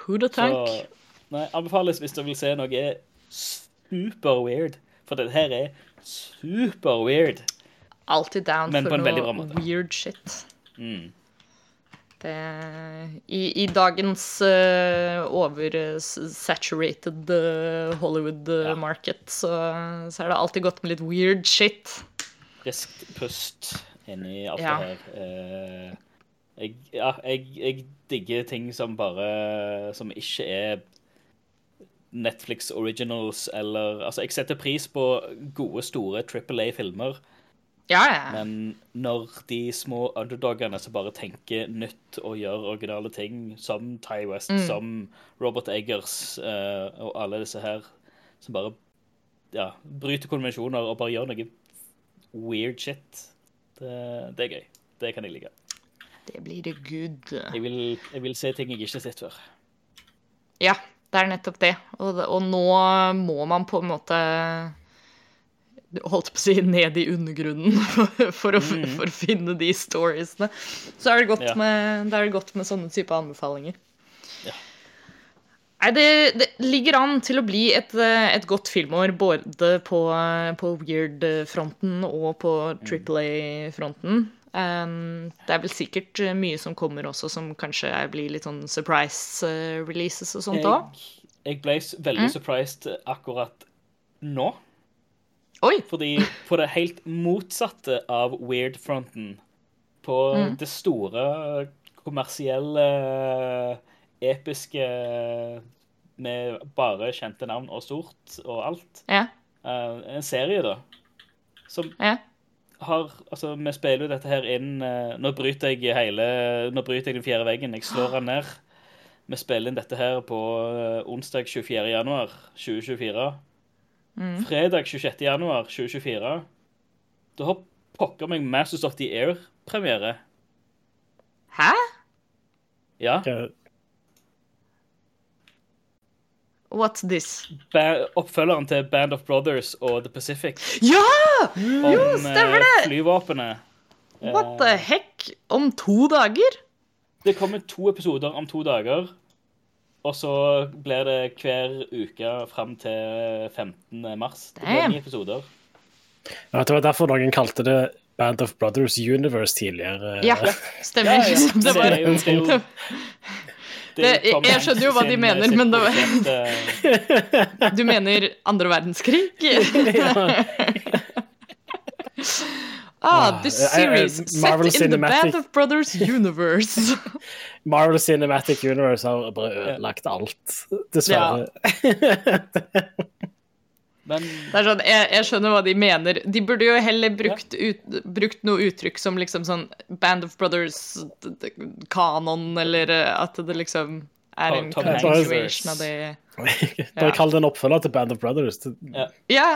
Who'da Så tank? nei, anbefales hvis du vil se noe super weird. For dette her er super weird. Alltid down men for noe weird shit. Mm. Det, i, I dagens uh, oversaturated uh, Hollywood-market så, så er det alltid godt med litt weird shit. Friskt pust inni alt Ja. det her. Uh, jeg, ja, jeg, jeg digger ting som bare Som ikke er Netflix originals eller Altså, jeg setter pris på gode, store Triple A-filmer, Ja, ja. men når de små underdogene som bare tenker nytt og gjør originale ting, som Ty West, Mm. som Robert Eggers uh, og alle disse her, som bare ja, bryter konvensjoner og bare gjør noe weird shit, det, det er gøy. Det kan jeg like. Det blir det good. Jeg vil, jeg vil se ting jeg ikke har sett før. Ja, det er nettopp det. Og, og nå må man på en måte holdt på å si ned i undergrunnen for, for, å, for å finne de storiesene. Så er det godt, Ja. med, det er det godt med sånne type anbefalinger. Ja. Nei, det, det ligger an til å bli et, eh, et godt filmår både på, på weird-fronten og på Triple A-fronten. Um, det er vel sikkert eh, mye som kommer også som kanskje blir litt sånn surprise eh, releases og sånt òg. Jeg, jeg ble veldig veldig surprised akkurat nå. Oi! Fordi på det helt motsatte av Weird-fronten, på det store, kommersielle, episke med bare kjente navn og stort og alt. Ja. Uh, en serie, da. Som ja. har Altså, vi spiller jo dette her inn uh, Nå bryter jeg hele Nå bryter jeg den fjerde veggen. Jeg slår den ned. Vi spiller inn dette her på uh, onsdag 24. januar 2024. Fredag 26. januar 2024. Da har pokker meg Masters of the Air-premiere. Hæ? Ja. What's this? Ba oppfølgeren til Band of Brothers og The Pacific. Ja! Om stemmer det! Om flyvåpenet. What the heck? Om to dager? Det kommer to episoder om to dager. Og så blir det hver uke fram til 15. mars. Det blir ni episoder. Ja, det var derfor noen kalte det Band of Brothers Universe tidligere. Ja, stemmer. Ja, ja. Det var, Det jeg skjønner jo hva de mener, men det var- du mener andre verdenskrig? ah, this series uh, eh, series Marvel set in the Cinematic- Band of Brothers universe. Marvel Cinematic Universe har bare ødelagt alt, dessverre. Men Det er sånn, jeg, jeg skjønner hva de mener. De burde jo heller brukt, ut, brukt noe uttrykk som liksom sånn Band of Brothers d- d- kanon, eller eh, at det liksom er en continuation av det. Bare kall det en oppfølger til Band of Brothers. Ja,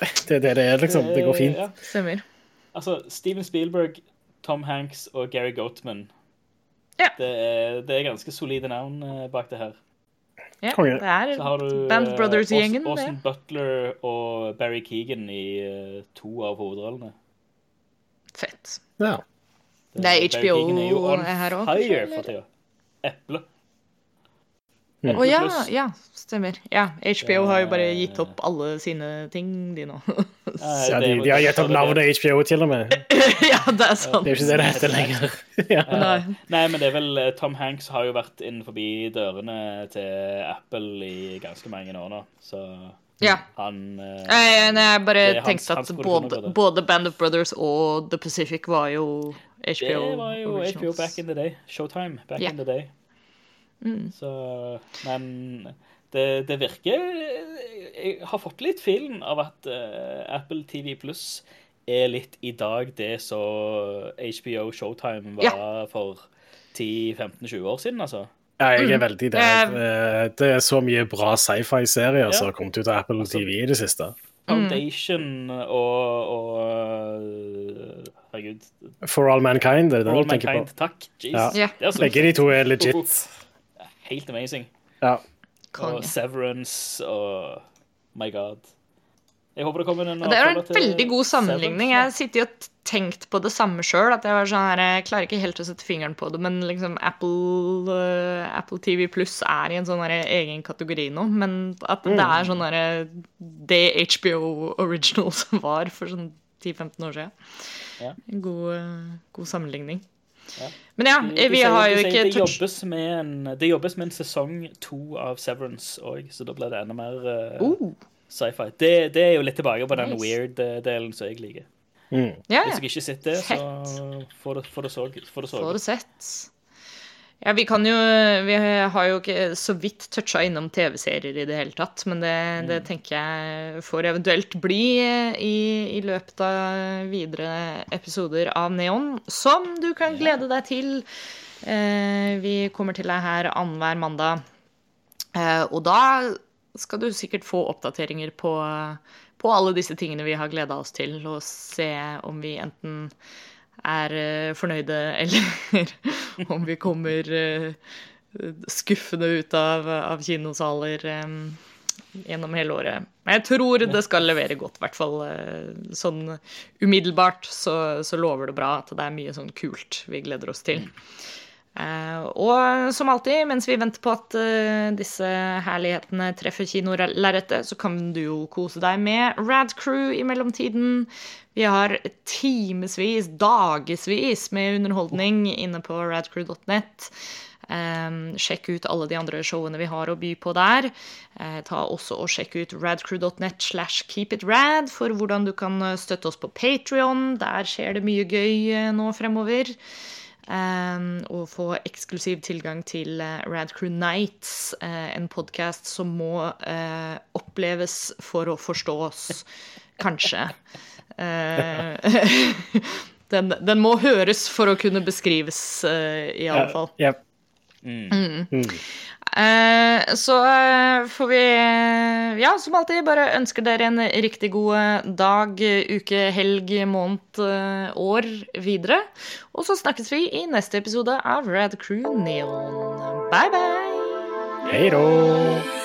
det det det er, liksom. Det går fint. Ja. stemmer. Altså, Steven Spielberg, Tom Hanks og Gary Goatman. Ja. Det, er, det er ganske solide navn eh, bak det her. Ja, det er Så har du Band eh, Brothers-gjengen, Aus- Austin det. Butler og Barry Keegan i uh, to av hovedrollene. Fett. Ja. Det er Barry HBO Keegan er jo on her òg. fire for tida. Eple. Å ja, Plus. ja, stemmer. Ja, HBO har jo bare gitt opp alle sine ting, de nå. Eh, Ja, de, de har gitt opp navnet HBO til og med. ja, det er sant. Det er ikke det det heter lenger. ja. Nei. Nei, men det er vel eh, Tom Hanks har jo vært innenfor dørene til Apple i ganske mange år nå, så Ja. han eh, Jeg, nei, jeg bare er hans- tenkte hans at både, både Band of Brothers og The Pacific var jo HBO Det var jo HBO back in the day. Showtime back yeah. in the day. Mm. Så Men det, det virker Jeg har fått litt feelen av at uh, Apple TV Pluss er litt i dag det så HBO Showtime var Ja. for 10-15-20 år siden, altså. Ja, jeg er veldig der. Eh, Det er så mye bra sci-fi-serier Ja. som har kommet ut av Apple TV i det siste. Foundation og, og Herregud. For All Mankind, er det All du tenker på. Takk. Jeez. Ja. Ja. Det er så Begge de to er legit. Helt amazing. Ja. Konge. Og Severance og My God. Jeg håper det kommer en Det er en veldig god sammenligning. Jeg har Severance, sittet og tenkt på det samme sjøl. At jeg var sånn her, jeg klarer ikke helt å sette fingeren på det, men liksom Apple, uh, Apple TV Pluss er i en sånn her egen kategori nå. Men at det er sånn herre Det HBO Originals var for sånn 10-15 år siden. Ja. En god, uh, god sammenligning. Ja. Men ja, de vi har jo ikke det jobbes, med en, det jobbes med en sesong to av Severance òg, så da blir det enda mer uh, uh. sci-fi. Det, det er jo litt tilbake på den Nice. weird-delen som jeg liker. Mm. ja, Hvis ja. jeg ikke sitter, så får du, får så. Får du, så. Får det sett. Ja, vi kan jo Vi har jo ikke så vidt toucha innom TV-serier i det hele tatt, men det, Mm. det tenker jeg får eventuelt bli i, i løpet av videre episoder av Neon, som du kan glede deg til. Eh, vi kommer til deg her annenhver mandag, eh, og da skal du sikkert få oppdateringer på, på alle disse tingene vi har gleda oss til, og se om vi enten er eh, fornøyde, eller om vi kommer eh, skuffende ut av, av kinosaler um, gjennom hele året. Men jeg tror det skal levere godt, i hvert fall sånn umiddelbart så, så, lover det bra at det er mye sånn kult vi gleder oss til. Uh, og som alltid, mens vi venter på at uh, disse herlighetene treffer kinolerretet, så kan du jo kose deg med Rad Crew i mellomtiden. Vi har timevis, dagevis med underholdning inne på radcrew.net. Um, sjekk ut alle de andre showene vi har å by på der. Uh, ta også og Sjekk ut radcrew.net slash keepitrad for hvordan du kan støtte oss på Patrion. Der skjer det mye gøy nå fremover. Um, og få eksklusiv tilgang til uh, Radcrew Nights, uh, en podkast som må uh, oppleves for å forstås, kanskje. den, den, må høres for å kunne beskrives, i alle fall. Ja, yep. Mm. Mm. Eh, så eh, får vi, eh, ja, som alltid, bare ønsker dere en riktig god dag, uke, helg, måned, år videre. Og så snakkes vi i neste episode av Rad Crew Neon. Bye, bye! Hei då!